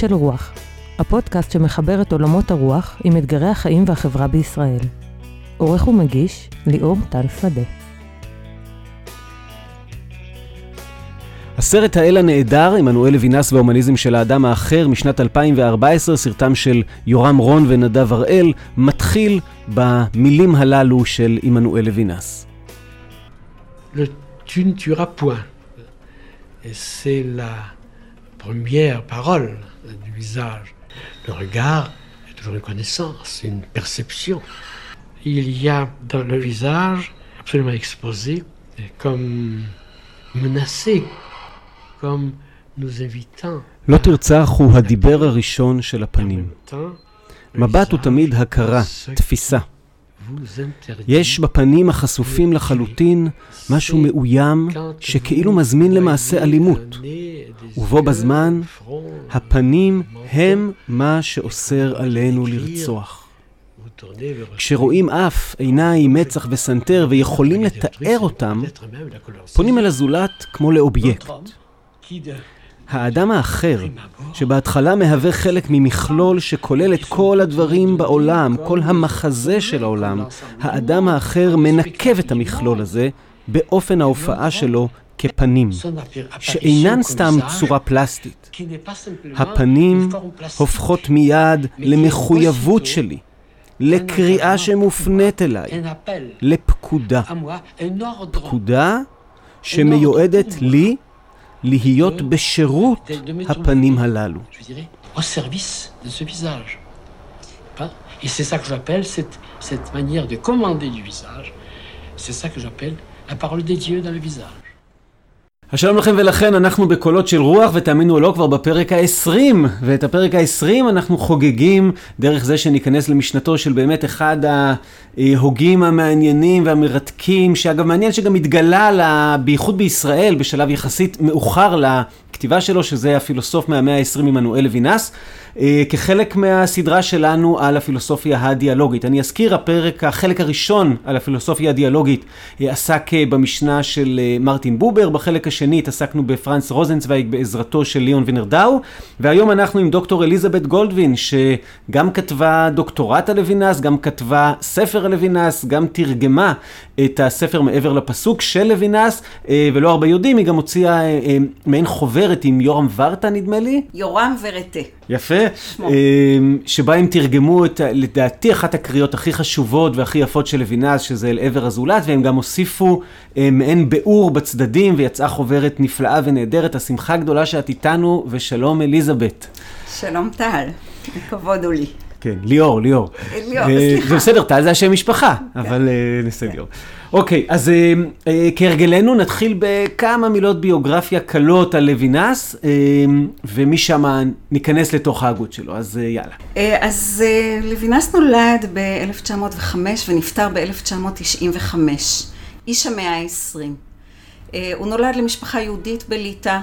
של רוח, הפודקאסט שמחבר את עולמות הרוח עם אתגרי החיים והחברה בישראל. עורך ומגיש, ליאור טל שדה. הסרט האל הנעדר, עמנואל לוינס וההומניזם של האדם האחר משנת 2014, סרטם של יורם רון ונדב הראל, מתחיל במילים הללו של עמנואל לוינס. Le tu ne tueras point. Et c'est la première parole du visage. Le regard est toujours une connaissance, une perception. Il y a dans le visage, absolument exposé, comme menacé, comme nous invitant. לא תרצח הוא הדיבר הראשון של הפנים. מבט הוא תמיד הכרה, תפיסה. יש בפנים החשופים לחלוטין משהו מאוים שכאילו מזמין למעשה אלימות. ובו בזמן, הפנים הם מה שאוסר עלינו לרצוח. כשרואים אף, עיניים, מצח וסנטר ויכולים לתאר אותם, פונים אל הזולת כמו לאובייקט. האדם האחר, שבהתחלה מהווה חלק ממכלול שכולל את כל הדברים בעולם, כל המחזה של העולם, האדם האחר מנקב את המכלול הזה באופן ההופעה שלו כפנים, שאינן סתם צורה פלסטית. הפנים הופכות מיד למחויבות שלי, לקריאה שמופנית אליי, לפקודה. פקודה שמיועדת לי להיות בשירות הפנים הללו. je dirais, au service de ce visage. Pas Et c'est ça que j'appelle cette, cette manière de commander du visage. C'est ça que j'appelle la parole des dieux dans le visage. אז שלום לכם ולכן, אנחנו בקולות של רוח, ותאמינו או לא, כבר בפרק ה-20, ואת הפרק ה-20 אנחנו חוגגים דרך זה שניכנס למשנתו של באמת אחד ההוגים המעניינים והמרתקים, שאגב מעניין שגם התגלה, לה, בייחוד בישראל, בשלב יחסית מאוחר לכתיבה שלו, שזה הפילוסוף מהמאה ה-20 עמנואל לוינס, כחלק מהסדרה שלנו על הפילוסופיה הדיאלוגית. אני אזכיר, הפרק, החלק הראשון על הפילוסופיה הדיאלוגית אה, עסק אה, במשנה של אה, מרטין בובר, בחלק השני התעסקנו בפרנס רוזנצוויג בעזרתו של ליאון וינרדאו, והיום אנחנו עם דוקטור אליזבת גולדווין, שגם כתבה דוקטורט על לוינס, גם כתבה ספר על לוינס, גם תרגמה את הספר מעבר לפסוק של לוינס, אה, ולא הרבה יודעים, היא גם הוציאה אה, אה, מעין חוברת עם יורם ורטה נדמה לי. יורם ורטה. יפה, אה, שבה הם תרגמו את, לדעתי, אחת הקריאות הכי חשובות והכי יפות של לוינס, שזה אל עבר הזולת, והם גם הוסיפו אה, מעין ביאור בצדדים, ויצאה חוברת נפלאה ונהדרת. השמחה גדולה שאת איתנו, ושלום אליזבת. שלום טל, כבוד הוא לי. כן, ליאור, ליאור. ליאור, אה, סליחה. זה בסדר, טל זה השם משפחה, אבל אה, בסדר. ליאור. אוקיי, אז אה, אה, כהרגלנו נתחיל בכמה מילות ביוגרפיה קלות על לוינס, אה, ומשם ניכנס לתוך ההגות שלו, אז אה, יאללה. אה, אז אה, לוינס נולד ב-1905 ונפטר ב-1995, איש המאה ה-20. אה, הוא נולד למשפחה יהודית בליטא, אה,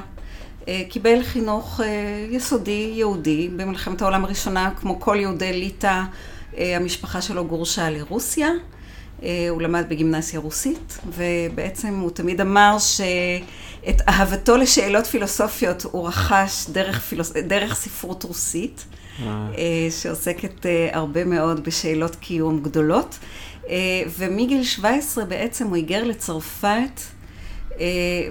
קיבל חינוך אה, יסודי יהודי במלחמת העולם הראשונה, כמו כל יהודי ליטא, אה, המשפחה שלו גורשה לרוסיה. אה, הוא למד בגימנסיה רוסית, ובעצם הוא תמיד אמר שאת אהבתו לשאלות פילוסופיות הוא רכש דרך, פילוס... דרך ספרות רוסית, אה, שעוסקת אה, הרבה מאוד בשאלות קיום גדולות. אה, ומגיל 17 בעצם הוא היגר לצרפת, אה,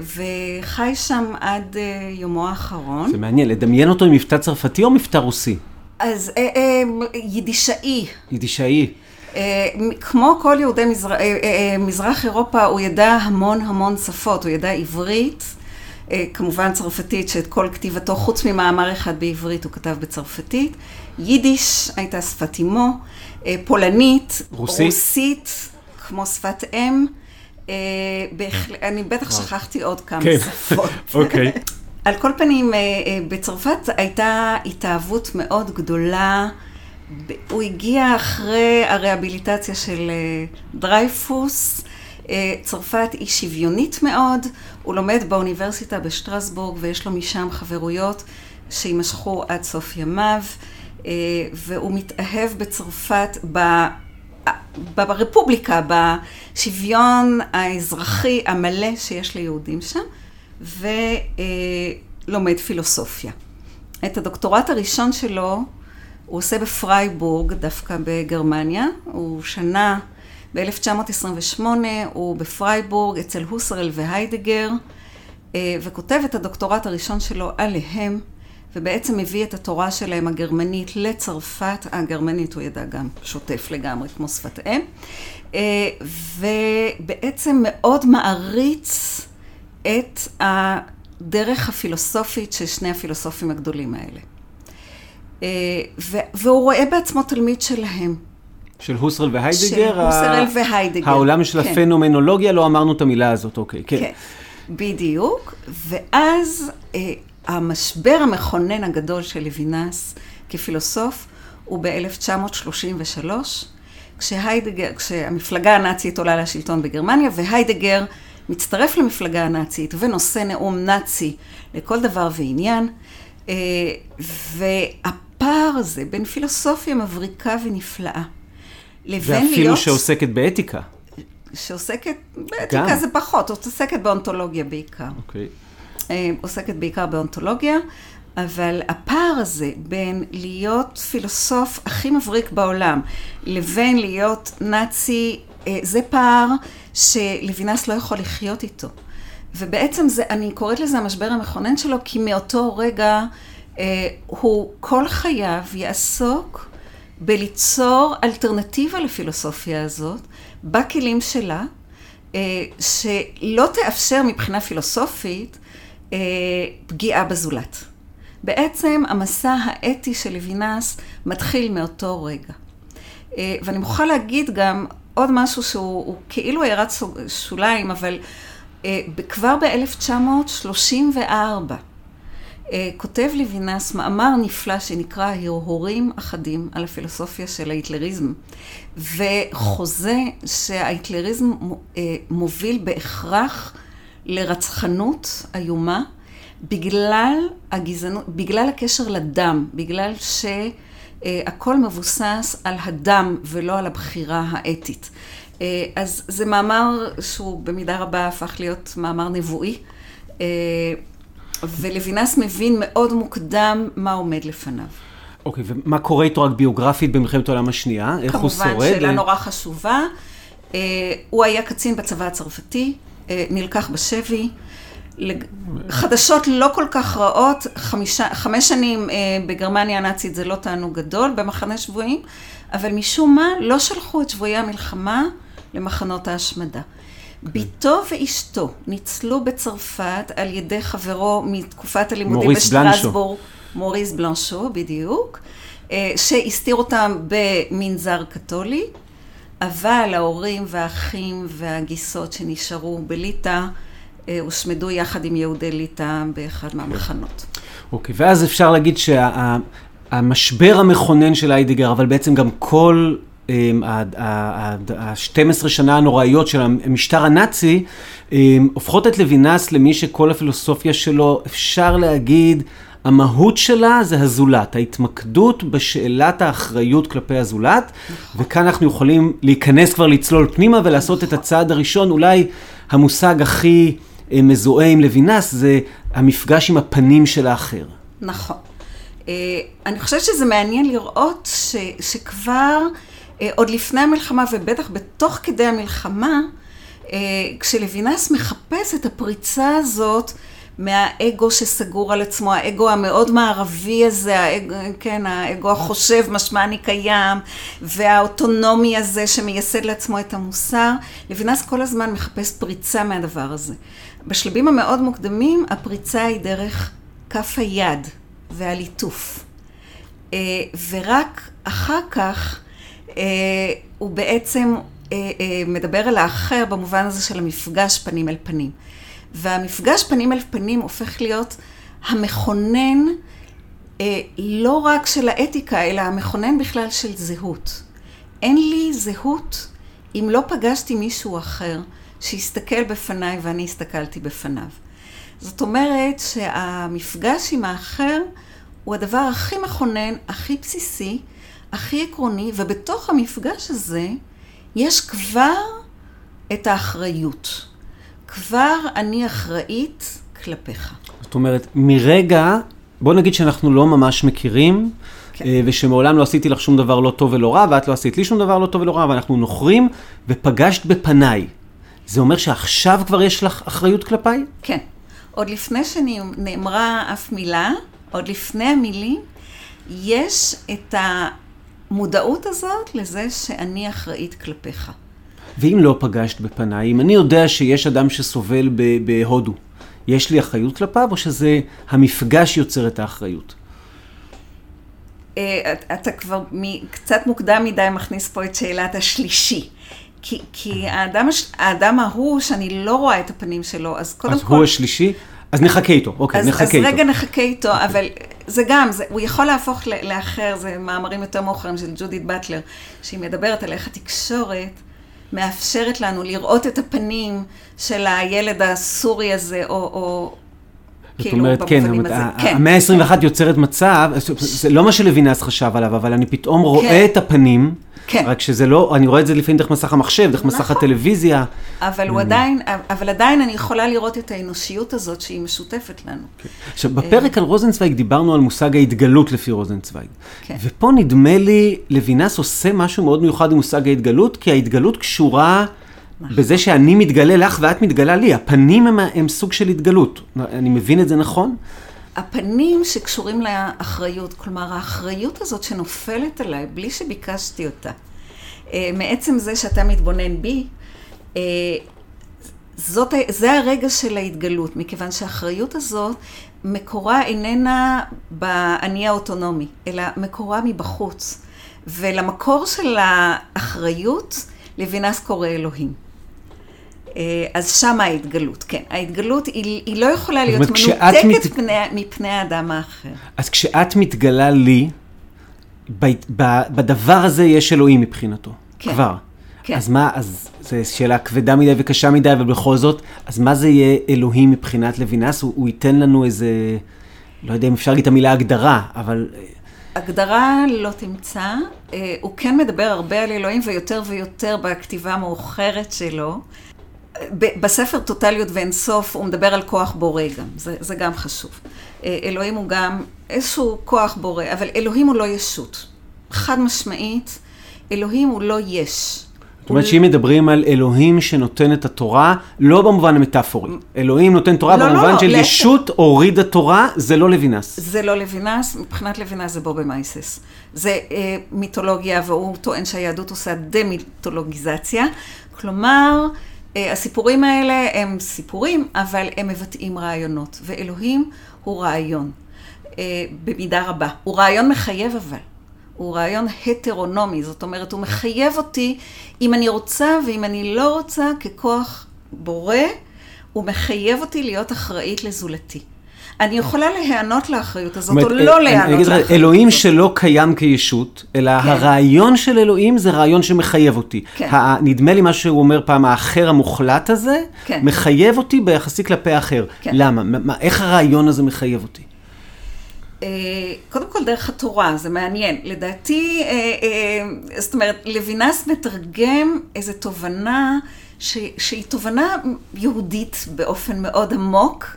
וחי שם עד אה, יומו האחרון. זה מעניין, לדמיין אותו עם מבטא צרפתי או מבטא רוסי? אז אה, אה, יידישאי. יידישאי. אה, כמו כל יהודי מזר... אה, אה, אה, מזרח אירופה, הוא ידע המון המון שפות, הוא ידע עברית, אה, כמובן צרפתית, שאת כל כתיבתו, חוץ ממאמר אחד בעברית, הוא כתב בצרפתית. יידיש הייתה שפת אה, פולנית, רוסית? רוסית כמו שפת אם. אה. אני בטח שכחתי עוד כמה כן. שפות. אוקיי. על כל פנים, אה, אה, בצרפת הייתה התאהבות מאוד גדולה. הוא הגיע אחרי הרהביליטציה של דרייפוס. צרפת היא שוויונית מאוד. הוא לומד באוניברסיטה בשטרסבורג ויש לו משם חברויות שיימשכו עד סוף ימיו. והוא מתאהב בצרפת ב... ברפובליקה, בשוויון האזרחי המלא שיש ליהודים שם, ולומד פילוסופיה. את הדוקטורט הראשון שלו הוא עושה בפרייבורג, דווקא בגרמניה. הוא שנה ב-1928, הוא בפרייבורג אצל הוסרל והיידגר, אה, וכותב את הדוקטורט הראשון שלו עליהם, ובעצם מביא את התורה שלהם הגרמנית לצרפת. הגרמנית הוא ידע גם שוטף לגמרי, כמו שפת אם. אה, ובעצם מאוד מעריץ את הדרך הפילוסופית של שני הפילוסופים הגדולים האלה. אה, והוא רואה בעצמו תלמיד שלהם. של הוסרל והיידגר? של הוסרל והיידגר. העולם של כן. הפנומנולוגיה, לא אמרנו את המילה הזאת, אוקיי, כן. כן, בדיוק. ואז אה, המשבר המכונן הגדול של לוינס כפילוסוף הוא ב-1933, כשהיידגר, כשהמפלגה הנאצית עולה לשלטון בגרמניה, והיידגר מצטרף למפלגה הנאצית ונושא נאום נאצי לכל דבר ועניין. אה, והפער הזה בין פילוסופיה מבריקה ונפלאה לבין להיות... ואפילו שעוסקת באתיקה. שעוסקת, באתיקה גם. זה פחות, עוסקת באונתולוגיה בעיקר. אוקיי. אה, עוסקת בעיקר באונתולוגיה, אבל הפער הזה בין להיות פילוסוף הכי מבריק בעולם לבין להיות נאצי, אה, זה פער שלוינס לא יכול לחיות איתו. ובעצם זה, אני קוראת לזה המשבר המכונן שלו, כי מאותו רגע אה, הוא כל חייו יעסוק בליצור אלטרנטיבה לפילוסופיה הזאת, בכלים שלה, אה, שלא תאפשר מבחינה פילוסופית אה, פגיעה בזולת. בעצם המסע האתי של לוינס מתחיל מאותו רגע. אה, ואני מוכרחה להגיד גם עוד משהו שהוא כאילו הערת שוליים, אבל כבר ב-1934 כותב לוינס מאמר נפלא שנקרא הרהורים אחדים על הפילוסופיה של ההיטלריזם, וחוזה שההיטלריזם מוביל בהכרח לרצחנות איומה בגלל הגזענות, בגלל הקשר לדם, בגלל שהכל מבוסס על הדם ולא על הבחירה האתית. אז זה מאמר שהוא במידה רבה הפך להיות מאמר נבואי, ולוינס מבין מאוד מוקדם מה עומד לפניו. אוקיי, okay, ומה קורה איתו רק ביוגרפית במלחמת העולם השנייה? איך הוא שורד? כמובן, שאלה נורא חשובה. הוא היה קצין בצבא הצרפתי, אה, נלקח בשבי. חדשות לא כל כך רעות, חמישה, חמש שנים אה, בגרמניה הנאצית זה לא תענוג גדול במחנה שבויים, אבל משום מה לא שלחו את שבויי המלחמה למחנות ההשמדה. כן. בתו ואשתו ניצלו בצרפת על ידי חברו מתקופת הלימודים בשטרסבורג, מוריס בלנשו, בדיוק, אה, שהסתיר אותם במנזר קתולי. אבל ההורים והאחים והגיסות שנשארו בליטא אה, הושמדו יחד עם יהודי ליטא באחד מהמחנות. אוקיי, okay, ואז אפשר להגיד שהמשבר שה, המכונן של איידיגר, אבל בעצם גם כל ה-12 שנה הנוראיות של המשטר הנאצי, הופכות את לוינס למי שכל הפילוסופיה שלו, אפשר להגיד, המהות שלה זה הזולת, ההתמקדות בשאלת האחריות כלפי הזולת. וכאן אנחנו יכולים להיכנס כבר לצלול פנימה ולעשות את הצעד הראשון, אולי המושג הכי אה, מזוהה עם לוינס זה המפגש עם הפנים של האחר. נכון. אה, אני חושבת שזה מעניין לראות ש, שכבר אה, עוד לפני המלחמה ובטח בתוך כדי המלחמה, כשלוינס מחפש את הפריצה הזאת מהאגו שסגור על עצמו, האגו המאוד מערבי הזה, האגו, כן, האגו החושב משמע אני קיים, והאוטונומי הזה שמייסד לעצמו את המוסר, לוינס כל הזמן מחפש פריצה מהדבר הזה. בשלבים המאוד מוקדמים, הפריצה היא דרך כף היד והליטוף. אה, ורק אחר כך אה, הוא בעצם אה, מדבר על האחר במובן הזה של המפגש פנים אל פנים. והמפגש פנים אל פנים הופך להיות המכונן אה, לא רק של האתיקה, אלא המכונן בכלל של זהות. אין לי זהות אם לא פגשתי מישהו אחר שהסתכל בפניי ואני הסתכלתי בפניו. זאת אומרת שהמפגש עם האחר הוא הדבר הכי מכונן, הכי בסיסי, הכי עקרוני, ובתוך המפגש הזה יש כבר את האחריות. כבר אני אחראית כלפיך. זאת אומרת, מרגע בוא נגיד שאנחנו לא ממש מכירים, כן. אה, ושמעולם לא עשיתי לך שום דבר לא טוב ולא רע, ואת לא עשית לי שום דבר לא טוב ולא רע, ואנחנו נוכרים, ופגשת בפניי. זה אומר שעכשיו כבר יש לך אחריות כלפיי? כן. עוד לפני שנאמרה אף מילה, עוד לפני המילים, יש את המודעות הזאת לזה שאני אחראית כלפיך. ואם לא פגשת בפניי, אם אני יודע שיש אדם שסובל בהודו, יש לי אחריות כלפיו, או שזה המפגש יוצר את האחריות? אה, את- אתה כבר קצת מוקדם מדי מכניס פה את שאלת השלישי. כי, כי האדם, האדם ההוא, שאני לא רואה את הפנים שלו, אז קודם אז כל... הוא השלישי? אז נחכה איתו, אוקיי, אז, נחכה אז איתו. רגע נחכה איתו, אבל זה גם, זה, הוא יכול להפוך לאחר, זה מאמרים יותר מאוחרים של ג'ודית באטלר, שהיא מדברת על איך התקשורת מאפשרת לנו לראות את הפנים של הילד הסורי הזה, או... או זאת כאילו, אומרת, כן. אומרת, כן, המאה ה-21 יוצרת מצב, זה לא מה שלוינס חשב עליו, אבל אני פתאום רואה כן. את הפנים, כן. רק שזה לא, אני רואה את זה לפעמים דרך מסך המחשב, דרך מסך נכון. הטלוויזיה. אבל הוא עדיין, אבל עדיין אני יכולה לראות את האנושיות הזאת שהיא משותפת לנו. עכשיו, בפרק על רוזנצוויג דיברנו על מושג ההתגלות לפי רוזנצוויג. כן. ופה נדמה לי, לוינס עושה משהו מאוד מיוחד עם מושג ההתגלות, כי ההתגלות קשורה נכון. בזה שאני מתגלה לך ואת מתגלה לי. הפנים הם, הם סוג של התגלות. אני מבין את זה נכון? הפנים שקשורים לאחריות, כלומר האחריות הזאת שנופלת עליי בלי שביקשתי אותה, אה, מעצם זה שאתה מתבונן בי, אה, זאת, זה הרגע של ההתגלות, מכיוון שהאחריות הזאת, מקורה איננה באני האוטונומי, אלא מקורה מבחוץ. ולמקור של האחריות, לוינס קורא אלוהים. אה, אז שם ההתגלות, כן. ההתגלות היא, היא לא יכולה להיות מנותקת מת- מפני, מפני האדם האחר. אז כשאת מתגלה לי, ב, ב, בדבר הזה יש אלוהים מבחינתו. כן. כבר. כן. אז מה, אז זו שאלה כבדה מדי וקשה מדי, אבל בכל זאת, אז מה זה יהיה אלוהים מבחינת לוינס? הוא, הוא ייתן לנו איזה, לא יודע אם אפשר להגיד את המילה הגדרה, אבל אה, הגדרה לא תמצא, אה, הוא כן מדבר הרבה על אלוהים ויותר ויותר בכתיבה המאוחרת שלו. בספר טוטליות ואינסוף הוא מדבר על כוח בורא גם, זה, זה גם חשוב. אה, אלוהים הוא גם איזשהו כוח בורא, אבל אלוהים הוא לא ישות. חד משמעית, אלוהים הוא לא יש. זאת אומרת שאם מדברים על אלוהים שנותן את התורה, לא במובן המטאפורי. אלוהים נותן תורה לא, לא, במובן לא, של להפך. ישות הורידה תורה, זה לא לוינס. זה לא לוינס, מבחינת לוינס זה בובה מייסס. זה אה, מיתולוגיה, והוא טוען שהיהדות עושה דה-מיתולוגיזציה. כלומר, הסיפורים האלה הם סיפורים, אבל הם מבטאים רעיונות. ואלוהים הוא רעיון, אה, במידה רבה. הוא רעיון מחייב אבל. הוא רעיון הטרונומי, זאת אומרת, הוא מחייב אותי, אם אני רוצה ואם אני לא רוצה, ככוח בורא, הוא מחייב אותי להיות אחראית לזולתי. אני יכולה להיענות לאחריות הזאת, או לא אה, להיענות לאחריות אלוהים. שלא קיים כישות, אלא כן. הרעיון של אלוהים זה רעיון שמחייב אותי. כן. נדמה לי מה שהוא אומר פעם, האחר המוחלט הזה, כן. מחייב אותי ביחסי כלפי האחר. למה? מה- מה- איך הרעיון הזה מחייב אותי? אה, קודם כל דרך התורה, זה מעניין. לדעתי, אה, זאת אומרת, לוינס מתרגם איזו תובנה ש, שהיא תובנה יהודית באופן מאוד עמוק,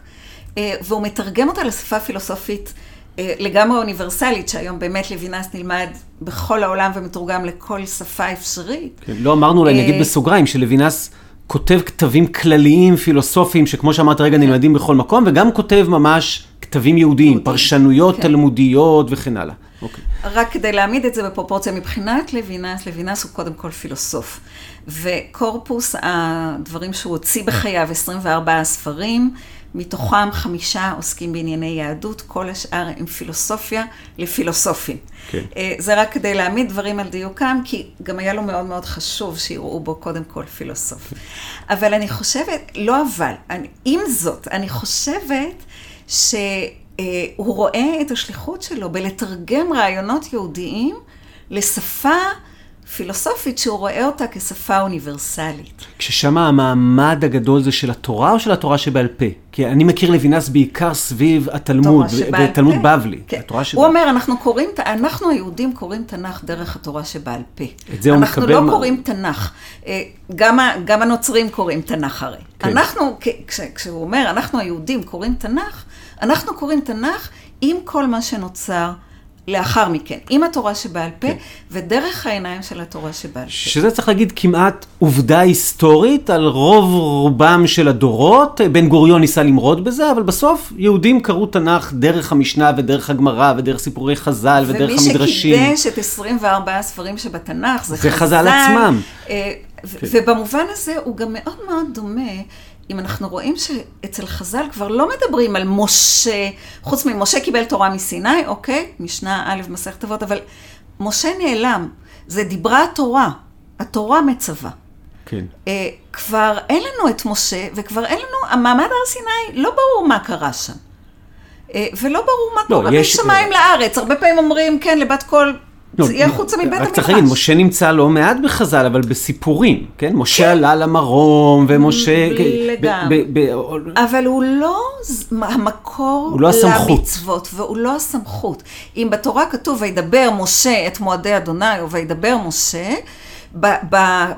והוא מתרגם אותה לשפה פילוסופית אה, לגמרי אוניברסלית, שהיום באמת לוינס נלמד בכל העולם ומתורגם לכל שפה אפשרית. כן, לא אמרנו אולי, אה, נגיד בסוגריים, שלוינס כותב כתבים כלליים, פילוסופיים, שכמו שאמרת רגע, נלמדים בכל מקום, וגם כותב ממש כתבים יהודיים, יהודיים, פרשנויות כן. תלמודיות וכן הלאה. אוקיי. רק כדי להעמיד את זה בפרופורציה, מבחינת לוינס, לוינס הוא קודם כל פילוסוף. וקורפוס הדברים שהוא הוציא בחייו, 24 ספרים, מתוכם חמישה עוסקים בענייני יהדות, כל השאר הם פילוסופיה לפילוסופים. כן. אה, זה רק כדי להעמיד דברים על דיוקם, כי גם היה לו מאוד מאוד חשוב שיראו בו קודם כל פילוסוף. אבל אני חושבת, לא אבל, אני, עם זאת, אני חושבת שהוא רואה את השליחות שלו בלתרגם רעיונות יהודיים לשפה פילוסופית שהוא רואה אותה כשפה אוניברסלית. כששם המעמד הגדול זה של התורה או של התורה שבעל פה? כי אני מכיר לוינס בעיקר סביב התלמוד, ותלמוד פה. בבלי. כן. התורה הוא שבעל אומר, אנחנו קוראים, אנחנו היהודים קוראים תנ"ך דרך התורה שבעל פה. את זה הוא אנחנו מקבל לא מה- קוראים תנ"ך. אה, גם, גם הנוצרים קוראים תנ"ך הרי. כן. אנחנו, כש, כשהוא אומר, אנחנו היהודים קוראים תנ"ך, אנחנו קוראים תנ"ך עם כל מה שנוצר לאחר מכן, עם התורה שבעל פה, כן. ודרך העיניים של התורה שבעל פה. שזה צריך להגיד כמעט עובדה היסטורית על רוב רובם של הדורות. בן גוריון ניסה למרוד בזה, אבל בסוף יהודים קראו תנ"ך דרך המשנה ודרך הגמרא ודרך סיפורי חז"ל ודרך המדרשים. ומי שקידש את 24 הספרים שבתנ"ך זה, זה חז"ל עצמם. אה, כן. ובמובן הזה הוא גם מאוד מאוד דומה. אם אנחנו רואים שאצל חז"ל כבר לא מדברים על משה, חוץ ממשה קיבל תורה מסיני, אוקיי, משנה א' מסכת אבות, אבל משה נעלם, זה דיברה התורה, התורה מצווה. כן. אה, כבר אין לנו את משה, וכבר אין לנו, המעמד הר סיני, לא ברור מה קרה שם. אה, ולא ברור מה לא, קורה יש- משמיים לארץ. הרבה פעמים אומרים, כן, לבת קול, צאי החוצה מבית רק המדרש. צריך להגיד, משה נמצא לא מעט בחז"ל, אבל בסיפורים, כן? משה עלה למרום, ומשה... לגמרי. ב- ב- אבל הוא לא המקור הוא לא. למצוות, והוא לא הסמכות. אם בתורה כתוב, וידבר משה את מועדי אדוני, או וידבר משה,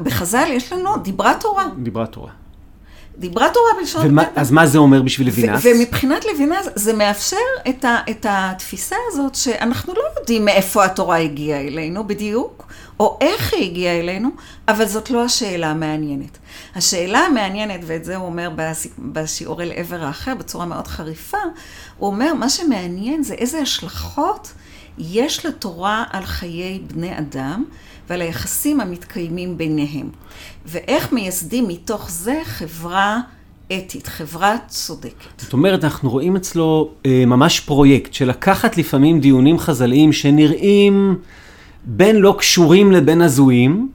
בחז"ל יש לנו דיברה תורה. דיברה תורה. דיברה תורה בלשון ומה-. אז מה זה אומר בשביל לוינס? ומבחינת לוינס זה מאפשר את, ה, את התפיסה הזאת שאנחנו לא יודעים מאיפה התורה הגיעה אלינו בדיוק, או איך היא הגיעה אלינו, אבל זאת לא השאלה המעניינת. השאלה המעניינת, ואת זה הוא אומר בש- בשיעור אל עבר האחר בצורה מאוד חריפה, הוא אומר, מה שמעניין זה איזה השלכות יש לתורה על חיי בני אדם ועל היחסים המתקיימים ביניהם. ואיך מייסדים מתוך זה חברה אתית, חברה צודקת. זאת אומרת, אנחנו רואים אצלו אה, ממש פרויקט של לקחת לפעמים דיונים חז"ליים שנראים בין לא קשורים לבין הזויים,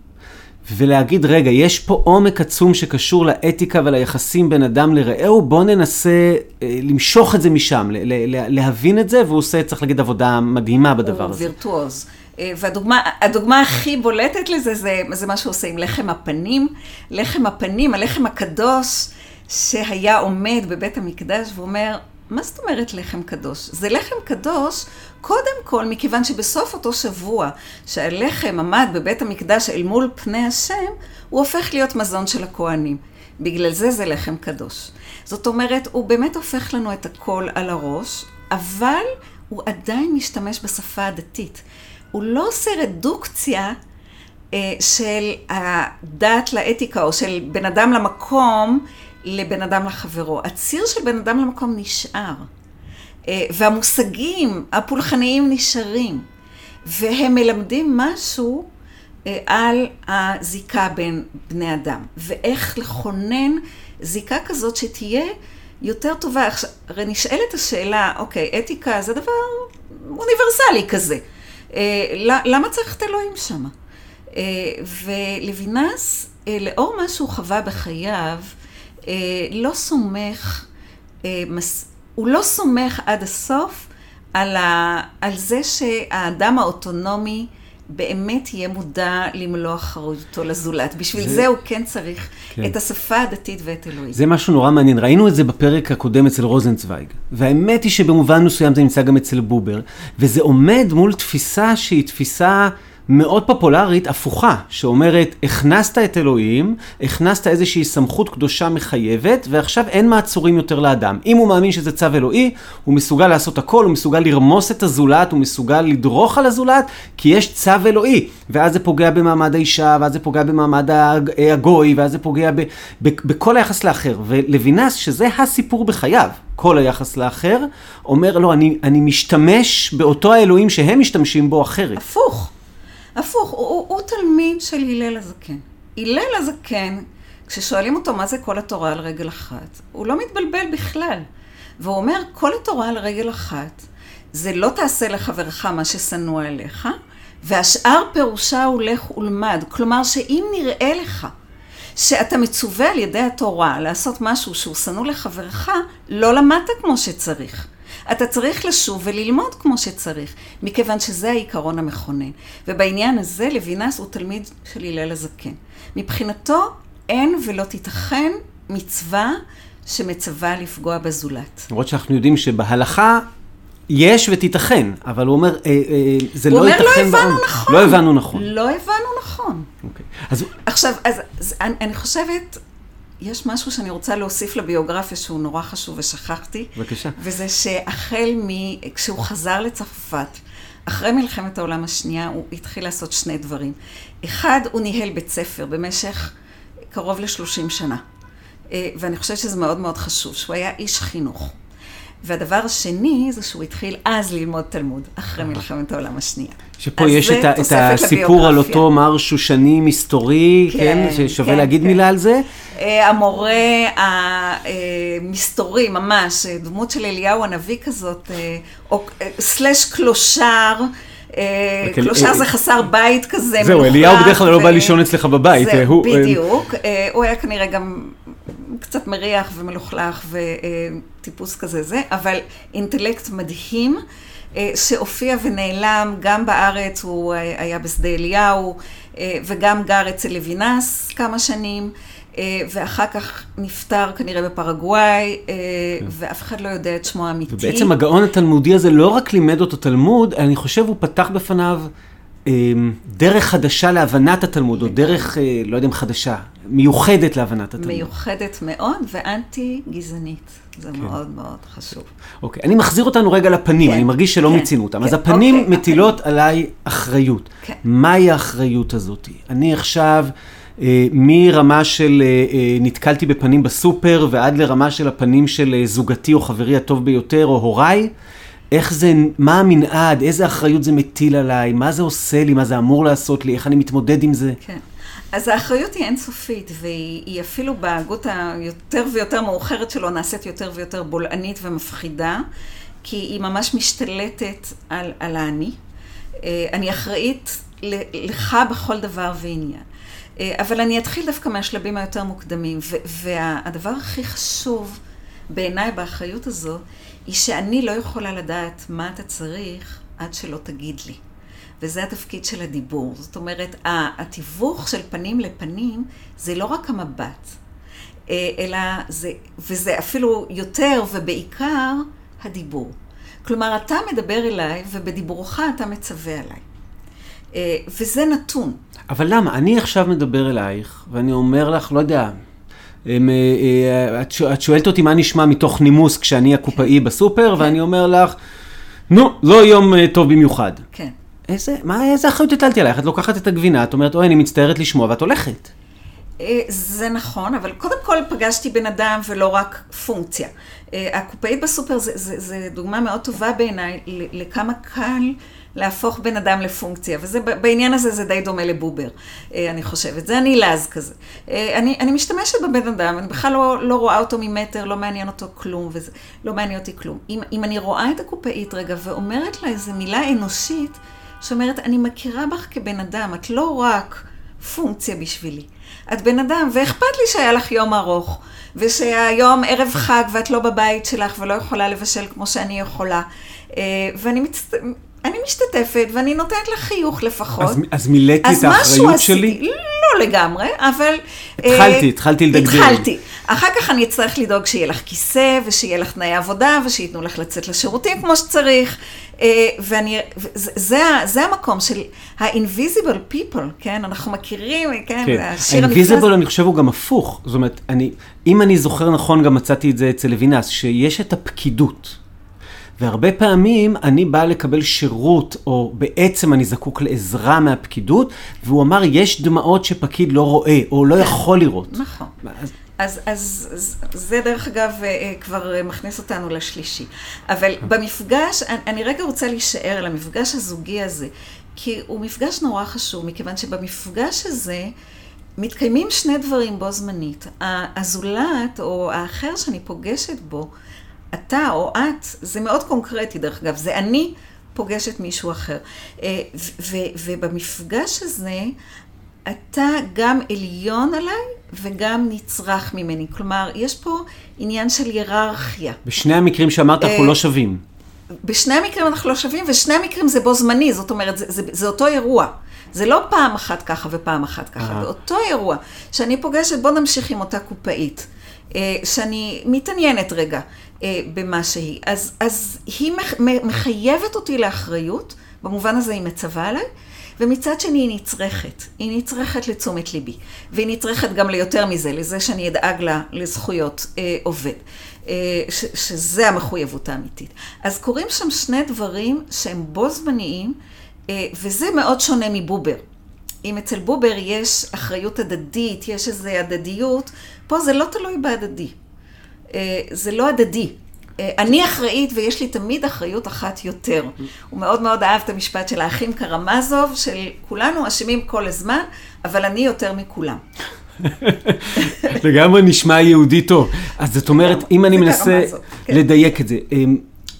ולהגיד, רגע, יש פה עומק עצום שקשור לאתיקה וליחסים בין אדם לרעהו, בואו ננסה אה, למשוך את זה משם, ל- ל- להבין את זה, והוא עושה, צריך להגיד, עבודה מדהימה בדבר הוא הזה. וירטואוז. אה, והדוגמה הדוגמה הכי בולטת לזה זה, זה מה שהוא עושה עם לחם הפנים. לחם הפנים, הלחם הקדוש שהיה עומד בבית המקדש ואומר, מה זאת אומרת לחם קדוש? זה לחם קדוש קודם כל מכיוון שבסוף אותו שבוע שהלחם עמד בבית המקדש אל מול פני השם, הוא הופך להיות מזון של הכוהנים. בגלל זה זה לחם קדוש. זאת אומרת, הוא באמת הופך לנו את הכל על הראש, אבל הוא עדיין משתמש בשפה הדתית. הוא לא עושה רדוקציה אה, של הדת לאתיקה, או של בן אדם למקום לבן אדם לחברו. הציר של בן אדם למקום נשאר. אה, והמושגים הפולחניים נשארים. והם מלמדים משהו אה, על הזיקה בין בני אדם, ואיך לכונן זיקה כזאת שתהיה יותר טובה. עכשיו, הרי נשאלת השאלה, אוקיי, אתיקה זה דבר אוניברסלי כזה. אה, למה צריך את אלוהים שם? אה, ולוינס, אה, לאור מה שהוא חווה בחייו, לא סומך, הוא לא סומך עד הסוף על, ה, על זה שהאדם האוטונומי באמת יהיה מודע למלוא אחריותו לזולת. בשביל זה- זה, הוא כן צריך. כן. את השפה הדתית ואת אלוהים. זה משהו נורא מעניין, ראינו את זה בפרק הקודם אצל רוזנצוויג, והאמת היא שבמובן מסוים זה נמצא גם אצל בובר, וזה עומד מול תפיסה שהיא תפיסה מאוד פופולרית, הפוכה, שאומרת, הכנסת את אלוהים, הכנסת איזושהי סמכות קדושה מחייבת, ועכשיו אין מעצורים יותר לאדם. אם הוא מאמין שזה צו אלוהי, הוא מסוגל לעשות הכל, הוא מסוגל לרמוס את הזולת, הוא מסוגל לדרוך על הזולת, כי יש צו אלוהי. ואז זה פוגע במעמד האישה, ואז זה פוגע במעמד הג- הגוי, ואז זה פוגע ב- ב- בכל היחס לאחר. ולוינס, שזה הסיפור בחייו, כל היחס לאחר, אומר, לא, אני, אני משתמש באותו האלוהים שהם משתמשים בו אחרת. הפוך, הפוך, הוא, הוא, הוא תלמיד של הלל הזקן. הלל הזקן, כששואלים אותו מה זה כל התורה על רגל אחת, הוא לא מתבלבל בכלל. והוא אומר, כל התורה על רגל אחת, זה לא תעשה לחברך מה ששנוא עליך, והשאר פירושה הוא לך ולמד. כלומר, שאם נראה לך שאתה מצווה על ידי התורה לעשות משהו שהוא שנוא לחברך, לא למדת כמו שצריך. אתה צריך לשוב וללמוד כמו שצריך, מכיוון שזה העיקרון המכונן. ובעניין הזה לוינס הוא תלמיד של הלל הזקן. מבחינתו אין ולא תיתכן מצווה שמצווה לפגוע בזולת. למרות שאנחנו יודעים שבהלכה יש ותיתכן, אבל הוא אומר, אה, אה, זה הוא לא אומר, ייתכן. לא הבנו בעם." נכון. לא הבנו נכון. לא הבנו נכון. אוקיי. אז עכשיו, אז, אז אני, אני חושבת יש משהו שאני רוצה להוסיף לביוגרפיה שהוא נורא חשוב ושכחתי. בבקשה. וזה שהחל מ... כשהוא חזר לצרפת, אחרי מלחמת העולם השנייה, הוא התחיל לעשות שני דברים. אחד, הוא ניהל בית ספר במשך קרוב ל-30 שנה. אה, ואני חושבת שזה מאוד מאוד חשוב, שהוא היה איש חינוך. והדבר השני זה שהוא התחיל אז ללמוד תלמוד, אחרי מלחמת העולם השנייה. שפה יש את, את הסיפור על. אותו מר שושני מסתורי, כן? כן, ששווה כן, להגיד כן. מילה על זה? אה, המורה המסתורי, ממש, אה, דמות של אליהו הנביא כזאת, אה, או אה, סלש קלושר. אה, אוקיי, קלושר אה, זה חסר בית כזה, זהו, אליהו בדרך כלל לא בא לישון אצלך בבית, אה, אה, בדיוק. אה, הוא היה כנראה גם קצת מריח ומלוכלך וטיפוס כזה זה, אבל אינטלקט מדהים. אה, שהופיע ונעלם גם בארץ, הוא אה, היה בשדה אליהו, אה, וגם גר אצל לוינס כמה שנים, ואחר כך נפטר כנראה בפרגוואי, אה, ואף אחד לא יודע את שמו האמיתי. ובעצם הגאון התלמודי הזה לא רק לימד אותו תלמוד, אני חושב הוא פתח בפניו דרך חדשה להבנת התלמוד, או דרך, אה, לא יודע אם חדשה, מיוחדת להבנת התלמוד. מיוחדת מאוד ואנטי גזענית. זה כן. מאוד מאוד חשוב. אוקיי, אני מחזיר אותנו רגע לפנים, כן, אני מרגיש שלא כן, מיצינו אותם. אז כן, הפנים אוקיי, מטילות עליי אחריות. כן. מהי האחריות הזאת? אני עכשיו, אה, מרמה של אה, אה, נתקלתי בפנים בסופר, ועד לרמה של הפנים של אה, זוגתי או חברי הטוב ביותר, או הוריי, איך זה, מה המנעד, איזה אחריות זה מטיל עליי, מה זה עושה לי, מה זה אמור לעשות לי, איך אני מתמודד עם זה. כן. אז האחריות היא אינסופית, והיא היא אפילו בהגות היותר ויותר מאוחרת שלו נעשית יותר ויותר בולענית ומפחידה, כי היא ממש משתלטת על, על האני. אה, אני אחראית לך בכל דבר ועניין. אה, אבל אני אתחיל דווקא מהשלבים היותר מוקדמים, והדבר הכי חשוב בעיניי באחריות הזו, היא שאני לא יכולה לדעת מה אתה צריך עד שלא תגיד לי. וזה התפקיד של הדיבור. זאת אומרת, התיווך של פנים לפנים זה לא רק המבט, אה, אלא זה, וזה אפילו יותר ובעיקר הדיבור. כלומר, אתה מדבר אליי ובדיבורך אתה מצווה עליי. אה, וזה נתון. אבל למה? אני עכשיו מדבר אלייך, ואני אומר לך, לא יודע, הם, אה, אה, את, שואל- את שואלת אותי מה נשמע מתוך נימוס כשאני הקופאי בסופר, ואני אומר לך, נו, לא יום אה, טוב במיוחד. כן. איזה, מה, איזה אחריות הטלתי עלייך? את לוקחת את הגבינה, את אומרת, אוי, אני מצטערת לשמוע, ואת הולכת. זה נכון, אבל קודם כל פגשתי בן אדם ולא רק פונקציה. הקופאית בסופר זה, זה, זה דוגמה מאוד טובה בעיניי לכמה קל להפוך בן אדם לפונקציה, וזה בעניין הזה זה די דומה לבובר, אה, אני חושבת. זה הנילז כזה. אה, אני, אני משתמשת בבן אדם, אני בכלל לא, לא רואה אותו ממטר, לא מעניין אותו כלום, וזה לא מעניין אותי כלום. אם, אם אני רואה את הקופאית רגע ואומרת לה איזו מילה אנושית, שאומרת, אני מכירה בך כבן אדם, את לא רק פונקציה בשבילי. את בן אדם, ואכפת לי שהיה לך יום ארוך, ושהיום ערב חג ואת לא בבית שלך ולא יכולה לבשל כמו שאני יכולה. אה, ואני מצט... אני משתתפת, ואני נותנת לך חיוך לפחות. אז, אז מילאתי אז את האחריות עשיתי, שלי? לא לגמרי, אבל... התחלתי, אה, התחלתי לדגדג. התחלתי. אחר כך אני אצטרך לדאוג שיהיה לך כיסא, ושיהיה לך תנאי עבודה, ושייתנו לך לצאת לשירותים כמו שצריך. אה, ואני, זה, זה, זה המקום של ה-invisible people, כן? אנחנו מכירים, כן? כן. השיר הנפלא. ה-invisible אני חושב הוא גם הפוך. זאת אומרת, אני, אם אני זוכר נכון, גם מצאתי את זה אצל לוינס, שיש את הפקידות. והרבה פעמים אני בא לקבל שירות, או בעצם אני זקוק לעזרה מהפקידות, והוא אמר, יש דמעות שפקיד לא רואה, או לא יכול לראות. נכון. אז- אז, אז, אז זה דרך אגב אה, כבר מכניס אותנו לשלישי. אבל במפגש, אני, אני רגע רוצה להישאר על המפגש הזוגי הזה, כי הוא מפגש נורא חשוב, מכיוון שבמפגש הזה מתקיימים שני דברים בו זמנית. הזולת או האחר שאני פוגשת בו, אתה או את, זה מאוד קונקרטי דרך אגב, זה אני פוגשת מישהו אחר. אה, ובמפגש הזה, אתה גם עליון עליי וגם נצרך ממני. כלומר, יש פה עניין של היררכיה. בשני המקרים שאמרת, אנחנו אה, לא שווים. בשני המקרים אנחנו לא שווים, ושני המקרים זה בו זמני, זאת אומרת, זה, זה, זה אותו אירוע. זה לא פעם אחת ככה ופעם אחת ככה, אהה. באותו אירוע שאני פוגשת, בוא נמשיך עם אותה קופאית, אה, שאני מתעניינת רגע במה שהיא. אז, אז היא מח, מחייבת אותי לאחריות במובן הזה היא מצווה עליי, ומצד שני היא נצרכת. היא נצרכת לתשומת ליבי, והיא נצרכת גם ליותר מזה, לזה שאני אדאג לה לזכויות אה, עובד. אה, ש, שזה המחויבות האמיתית. אז קורים שם שני דברים שהם בו זמניים, אה, וזה מאוד שונה מבובר. אם אצל בובר יש אחריות הדדית, יש איזו הדדיות, פה זה לא תלוי בהדדי. אה, זה לא הדדי. אה, אני אחראית ויש לי תמיד אחריות אחת יותר. הוא מאוד מאוד אהב את המשפט של האחים קרמזוב, של כולנו אשמים כל הזמן, אבל אני יותר מכולם. לגמרי נשמע יהודי טוב. אז זאת אומרת, אם אני מנסה כן. לדייק את זה, אמ,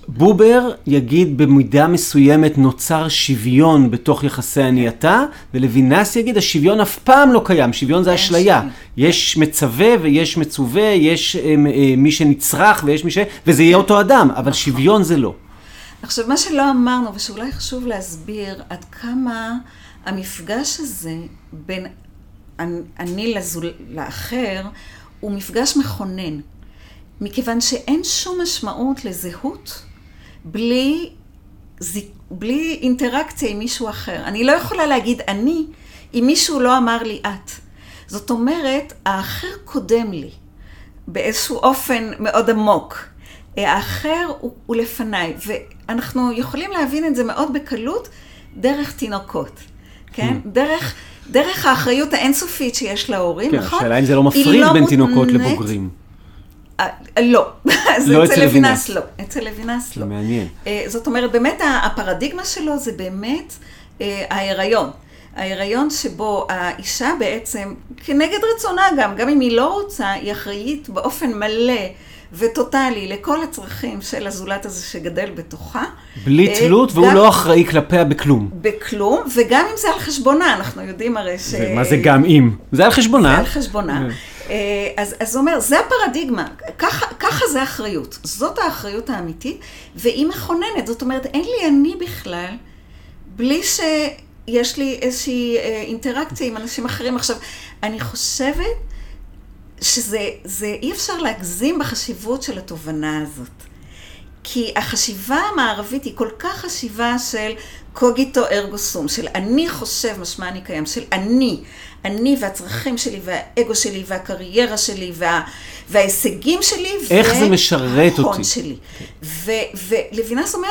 בובר יגיד במידה מסוימת נוצר שוויון בתוך יחסי אני-אתה, ולוינס יגיד השוויון אף פעם לא קיים, שוויון זה אשליה. יש מצווה ויש מצווה, יש אה, אה, מי שנצרך ויש מי ש... וזה יהיה אותו אדם, אבל נכון. שוויון זה לא. עכשיו, מה שלא אמרנו, ושאולי חשוב להסביר עד כמה המפגש הזה בין אני לזול, לאחר, הוא מפגש מכונן. מכיוון שאין שום משמעות לזהות בלי, בלי אינטראקציה עם מישהו אחר. אני לא יכולה להגיד אני, אם מישהו לא אמר לי את. זאת אומרת, האחר קודם לי, באיזשהו אופן מאוד עמוק. האחר הוא, הוא לפניי, ואנחנו יכולים להבין את זה מאוד בקלות דרך תינוקות, כן? Mm. דרך, דרך האחריות האינסופית שיש להורים, כן, נכון? השאלה אם זה לא מפריד לא בין מותנית... תינוקות לבוגרים. אה, לא, לא אצל לוינס לא, אצל לוינס לא. מעניין. אה, זאת אומרת, באמת הפרדיגמה שלו זה באמת אה, ההיריון. ההיריון שבו האישה בעצם, כנגד רצונה גם, גם אם היא לא רוצה, היא אחראית באופן מלא וטוטאלי לכל הצרכים של הזולת הזה שגדל בתוכה. בלי תלות, והוא לא אחראי כלפיה בכלום. בכלום, וגם אם זה על חשבונה, אנחנו יודעים הרי ש... מה זה גם אם? זה על חשבונה. זה על חשבונה. אה, אז, הוא אומר, זה הפרדיגמה, ככה, ככה זה אחריות. זאת האחריות האמיתית, והיא מכוננת. זאת אומרת, אין לי אני בכלל, בלי שיש לי איזושהי אה, אינטראקציה עם אנשים אחרים. עכשיו, אני חושבת שזה, זה, אי אפשר להגזים בחשיבות של התובנה הזאת. כי החשיבה המערבית היא כל כך חשיבה של קוגיטו ארגו סום, של אני חושב משמע אני קיים, של אני, אני והצרכים שלי והאגו שלי והקריירה שלי וה, וההישגים שלי. איך זה משרת אותי. שלי. ולוינס אומר,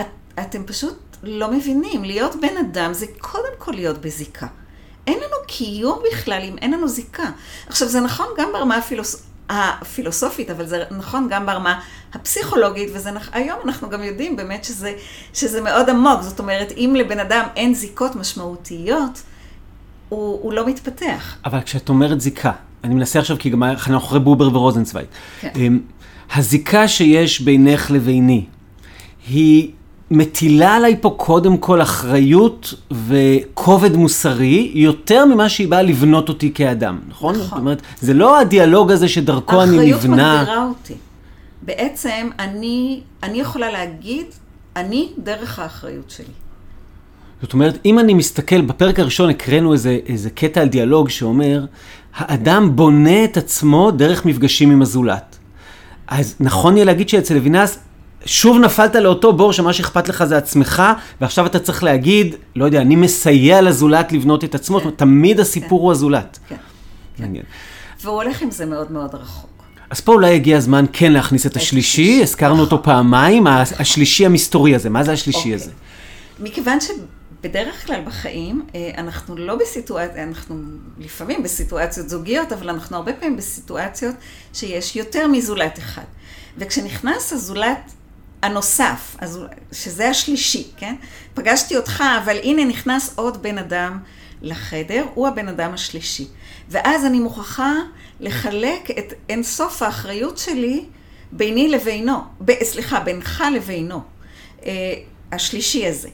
את, אתם פשוט לא מבינים, להיות בן אדם זה קודם כל להיות בזיקה. אין לנו קיום בכלל אם אין לנו זיקה. עכשיו, זה נכון גם ברמה הפילוס... הפילוסופית, אבל זה נכון גם ברמה הפסיכולוגית, והיום אנחנו גם יודעים באמת שזה, שזה מאוד עמוק. זאת אומרת, אם לבן אדם אין זיקות משמעותיות, הוא, הוא לא מתפתח. אבל כשאת אומרת זיקה, אני מנסה עכשיו, כי גם אנחנו אחרי בובר ורוזנצוויג. כן. אמ, הזיקה שיש בינך לביני, היא מטילה עליי פה קודם כל אחריות וכובד מוסרי, יותר ממה שהיא באה לבנות אותי כאדם, נכון? נכון. זאת אומרת, זה לא הדיאלוג הזה שדרכו אני נבנה. האחריות מגדירה אותי. בעצם אני, אני יכולה להגיד, אני דרך האחריות שלי. זאת אומרת, אם אני מסתכל, בפרק הראשון הקראנו איזה, איזה קטע על דיאלוג שאומר, האדם בונה את עצמו דרך מפגשים עם הזולת. אז נכון יהיה להגיד שאצל לוינס, שוב נפלת לאותו בור שמה שאכפת לך זה עצמך, ועכשיו אתה צריך להגיד, לא יודע, אני מסייע לזולת לבנות את עצמו, כן. תמיד הסיפור כן. הוא הזולת. כן. מעניין. והוא הולך עם זה מאוד מאוד רחוק. אז פה אולי הגיע הזמן כן להכניס את השלישי, הזכרנו אותו. פעמיים, השלישי המסתורי הזה, מה זה השלישי אוקיי. הזה? מכיוון שבדרך כלל בחיים אה, אנחנו לא בסיטואציה, אנחנו לפעמים בסיטואציות זוגיות, אבל אנחנו הרבה פעמים בסיטואציות שיש יותר מזולת אחד. וכשנכנס הזולת הנוסף, שזה השלישי, כן? פגשתי אותך, אבל הנה נכנס עוד בן אדם לחדר, הוא הבן אדם השלישי. ואז אני מוכרחה לחלק את אינסוף האחריות שלי ביני לבינו, ב, סליחה, בינך לבינו, אה, השלישי הזה.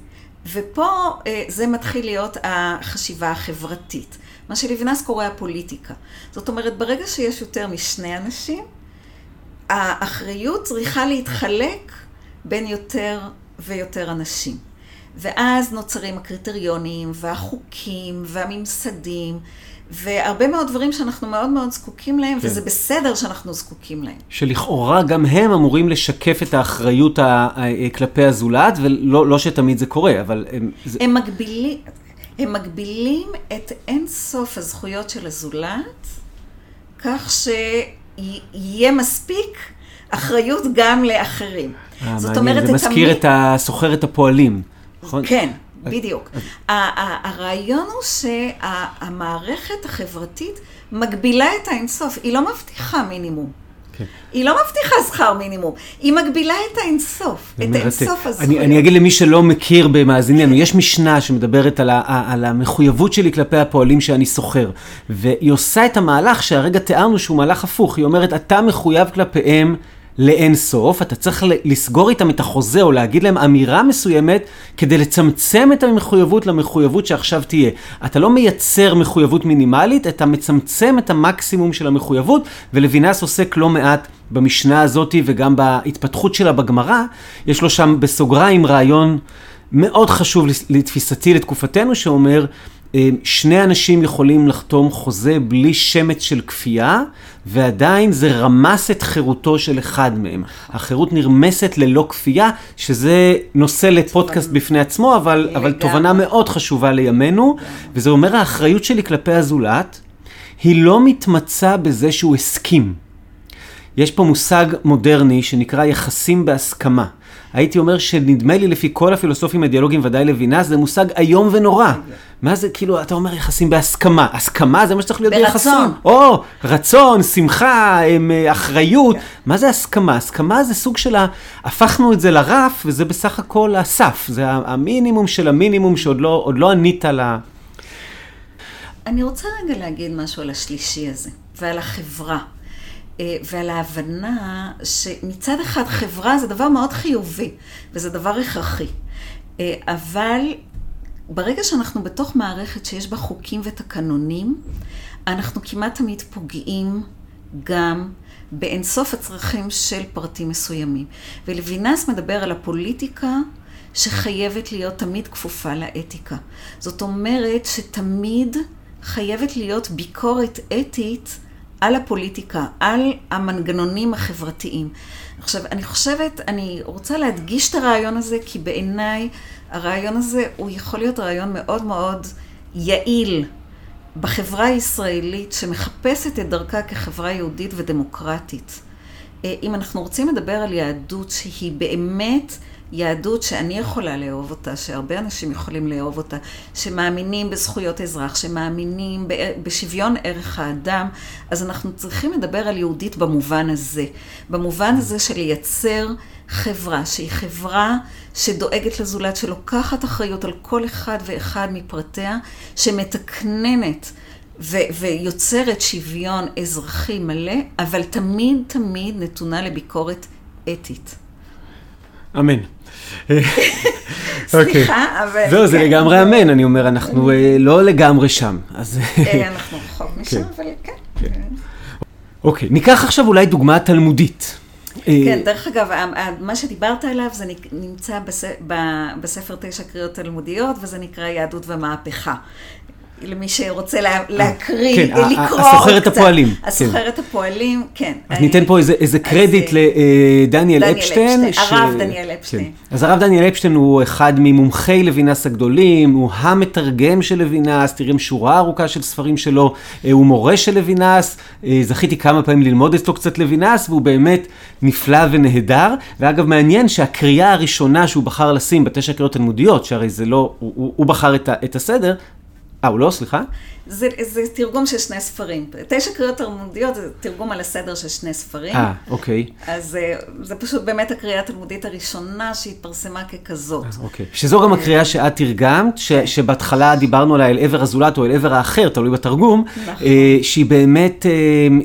ופה אה, זה מתחיל להיות החשיבה החברתית, מה שלבנס קורא הפוליטיקה. זאת אומרת, ברגע שיש יותר משני אנשים, האחריות צריכה להתחלק בין יותר ויותר אנשים. ואז נוצרים הקריטריונים והחוקים והממסדים. והרבה מאוד דברים שאנחנו מאוד מאוד זקוקים להם, כן. וזה בסדר שאנחנו זקוקים להם. שלכאורה גם הם אמורים לשקף את האחריות ה- כלפי הזולת, ולא לא שתמיד זה קורה, אבל הם... הם מגבילים, הם מגבילים את אין סוף הזכויות של הזולת, כך שיהיה מספיק אחריות גם לאחרים. אה, זאת מעניין, אומרת, זה מזכיר תמיד... את הסוחרת הפועלים, נכון? כן. בדיוק. הרעיון הוא שהמערכת החברתית מגבילה את האינסוף, היא לא מבטיחה מינימום. כן. היא לא מבטיחה שכר מינימום, היא מגבילה את האינסוף, את האינסוף הזכויות. אני, אני אגיד למי שלא מכיר במאזיננו, יש משנה שמדברת על, ה, על המחויבות שלי כלפי הפועלים שאני שוכר, והיא עושה את המהלך שהרגע תיארנו שהוא מהלך הפוך, היא אומרת, אתה מחויב כלפיהם לאין סוף, אתה צריך לסגור איתם את החוזה או להגיד להם אמירה מסוימת כדי לצמצם את המחויבות למחויבות שעכשיו תהיה. אתה לא מייצר מחויבות מינימלית, אתה מצמצם את המקסימום של המחויבות, ולוינס עוסק לא מעט במשנה הזאת וגם בהתפתחות שלה בגמרא. יש לו שם בסוגריים רעיון מאוד חשוב לתפיסתי לתקופתנו, שאומר, שני אנשים יכולים לחתום חוזה בלי שמץ של כפייה, ועדיין זה רמס את חירותו של אחד מהם. החירות נרמסת ללא כפייה, שזה נושא לפודקאסט בפני עצמו, אבל, אבל תובנה מאוד חשובה לימינו, וזה אומר האחריות שלי כלפי הזולת, היא לא מתמצה בזה שהוא הסכים. יש פה מושג מודרני שנקרא יחסים בהסכמה. הייתי אומר שנדמה לי לפי כל הפילוסופים הדיאלוגיים, ודאי לוינס, זה מושג איום ונורא. מה זה, כאילו, אתה אומר יחסים בהסכמה. הסכמה זה מה שצריך להיות ביחסים. ברצון. או, רצון, שמחה, אה, אחריות. מה זה הסכמה? הסכמה זה סוג של ה... הפכנו את זה לרף, וזה בסך הכל הסף. זה המינימום של המינימום שעוד לא, לא ענית ל... אני רוצה רגע להגיד משהו על השלישי הזה, ועל החברה. אה, ועל ההבנה שמצד אחד חברה זה דבר מאוד חיובי, וזה דבר הכרחי. אה, אבל ברגע שאנחנו בתוך מערכת שיש בה חוקים ותקנונים, אנחנו כמעט תמיד פוגעים גם באינסוף הצרכים של פרטים מסוימים. ולוינס מדבר על הפוליטיקה שחייבת להיות תמיד כפופה לאתיקה. זאת אומרת שתמיד חייבת להיות ביקורת אתית על הפוליטיקה, על המנגנונים החברתיים. עכשיו, אני חושבת, אני רוצה להדגיש את הרעיון הזה, כי בעיניי הרעיון הזה הוא יכול להיות רעיון מאוד מאוד יעיל בחברה הישראלית שמחפשת את דרכה כחברה יהודית ודמוקרטית. אה, אם אנחנו רוצים לדבר על יהדות שהיא באמת יהדות שאני יכולה לאהוב אותה, שהרבה אנשים יכולים לאהוב אותה, שמאמינים בזכויות אזרח, שמאמינים בשוויון ערך האדם, אז אנחנו צריכים לדבר על יהודית במובן הזה. במובן הזה של לייצר חברה שהיא חברה שדואגת לזולת, שלוקחת אחריות על כל אחד ואחד מפרטיה, שמתקננת. ו- ויוצרת שוויון אזרחי מלא, אבל תמיד תמיד נתונה לביקורת אתית. אמן. סליחה, אבל... זהו, זה כן. לגמרי אמן, אני אומר, אנחנו אה, לא לגמרי שם. אז... אה, אנחנו רחוק משם, כן. אבל כן. כן. אוקיי, ניקח עכשיו אולי דוגמה תלמודית. אה, כן, דרך אגב, מה שדיברת עליו זה נמצא בספר תשע קריאות תלמודיות, וזה נקרא יהדות ומהפכה. למי שרוצה לה, להקריא, כן, לקרוא הסוחרת הפועלים. הסוחרת כן. הפועלים, כן. אז ניתן פה איזה, איזה קרדיט לדניאל אפשטיין. הרב דניאל אפשטיין. כן. אז הרב דניאל אפשטיין הוא אחד ממומחי לוינס הגדולים, הוא המתרגם של לוינס, תראים שורה ארוכה של ספרים שלו, אה, הוא מורה של לוינס, אה, זכיתי כמה פעמים ללמוד אצלו קצת לוינס, והוא באמת נפלא ונהדר. ואגב, מעניין שהקריאה הראשונה שהוא בחר לשים בתשע קריאות תלמודיות, שהרי זה לא, הוא, הוא, הוא בחר את, את הסדר, אה, הוא לא? סליחה? זה, זה תרגום של שני ספרים. תשע קריאות תלמודיות זה תרגום על הסדר של שני ספרים. אה, אוקיי. אז אה, זה פשוט באמת הקריאה התלמודית הראשונה שהתפרסמה ככזאת. אה, אוקיי. שזו גם הקריאה שאת תרגמת, ש. שבהתחלה דיברנו עליה אל עבר הזולת או אל עבר האחר, תלוי בתרגום, נכון. אה, שהיא באמת, אה,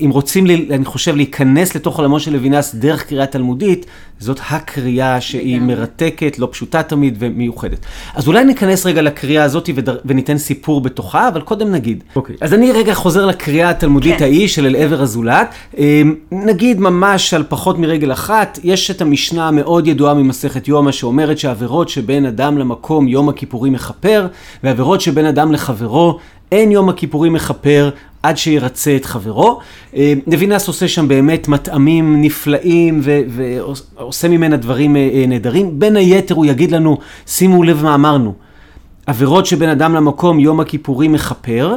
אם רוצים, לי, אני חושב, להיכנס לתוך עולמו של לוינס דרך קריאה תלמודית, זאת הקריאה שהיא מרתקת, לא פשוטה תמיד ומיוחדת. אז אולי ניכנס רגע לקריאה הזאת ודר... וניתן סיפור בתוכה, אבל קודם נגיד. אוקיי. אז אני רגע חוזר לקריאה התלמודית כן. ההיא של אל עבר הזולת. אמ, נגיד ממש על פחות מרגל אחת, יש את המשנה המאוד ידועה ממסכת יומא שאומרת שעבירות שבין אדם למקום יום הכיפורים מכפר, ועבירות שבין אדם לחברו אין יום הכיפורים מכפר עד שירצה את חברו. אה, נבינס עושה שם באמת מטעמים נפלאים ועושה ממנה דברים אה, אה, נהדרים. בין היתר הוא יגיד לנו, שימו לב מה אמרנו, עבירות שבין אדם למקום יום הכיפורים מכפר,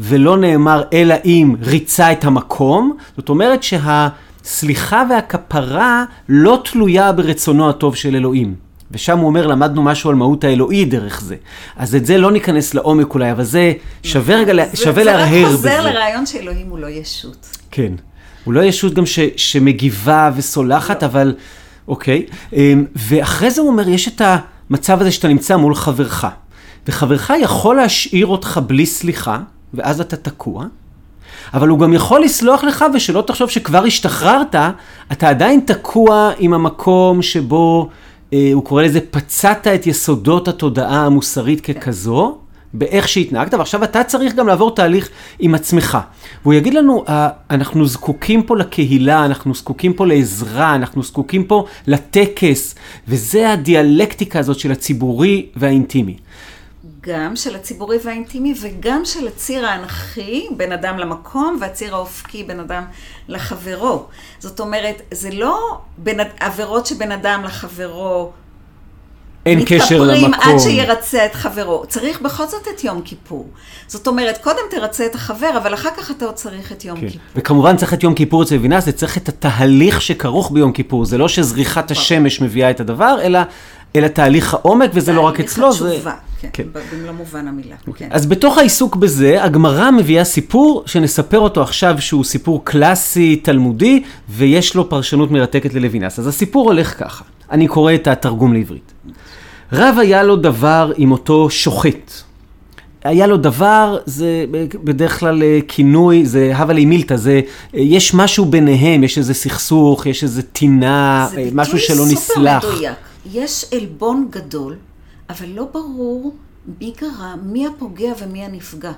ולא נאמר אלא אם ריצה את המקום. זאת אומרת שהסליחה והכפרה לא תלויה ברצונו הטוב של אלוהים. ושם הוא אומר, למדנו משהו על מהות האלוהי דרך זה. אז את זה לא ניכנס לעומק אולי, אבל זה שווה רגע, שווה להרהר בזה. זה רק חוזר לרעיון שאלוהים הוא לא ישות. כן. הוא לא ישות גם ש, שמגיבה וסולחת, לא. אבל אוקיי. אמ, ואחרי זה הוא אומר, יש את המצב הזה שאתה נמצא מול חברך. וחברך יכול להשאיר אותך בלי סליחה, ואז אתה תקוע. אבל הוא גם יכול לסלוח לך, ושלא תחשוב שכבר השתחררת, אתה עדיין תקוע עם המקום שבו הוא קורא לזה, פצעת את יסודות התודעה המוסרית ככזו, באיך שהתנהגת, ועכשיו אתה צריך גם לעבור תהליך עם עצמך. והוא יגיד לנו, אה, אנחנו זקוקים פה לקהילה, אנחנו זקוקים פה לעזרה, אנחנו זקוקים פה לטקס, וזה הדיאלקטיקה הזאת של הציבורי והאינטימי. גם של הציבורי והאינטימי וגם של הציר האנכי בין אדם למקום והציר האופקי בין אדם לחברו. זאת אומרת, זה לא בין, עבירות שבין אדם לחברו אין קשר למקום. מתכפרים עד שירצה את חברו. צריך בכל זאת את יום כיפור. זאת אומרת, קודם תרצה את החבר, אבל אחר כך אתה עוד צריך את יום כן. כיפור. וכמובן צריך את יום כיפור אצל וינה, זה צריך את התהליך שכרוך ביום כיפור. זה לא שזריחת השמש מביאה את הדבר, אלא אלא תהליך העומק, וזה לא רק אצלו, זה... תהליך התשובה, כן, כן. במלוא מובן המילה. אוקיי. כן. אז בתוך העיסוק בזה, הגמרא מביאה סיפור שנספר אותו עכשיו, שהוא סיפור קלאסי, תלמודי, ויש לו פרשנות מרתקת ללוינס. אז הסיפור הולך ככה, אני קורא את התרגום לעברית. רב היה לו דבר עם אותו שוחט. היה לו דבר, זה בדרך כלל אה, כינוי, זה הווה לי מילתא, זה, אה, יש משהו ביניהם, יש איזה סכסוך, יש איזה טינה, אה, משהו שלא נסלח. זה ביטוי סופר מדויק. יש עלבון גדול, אבל לא ברור מי גרם, מי הפוגע ומי הנפגע.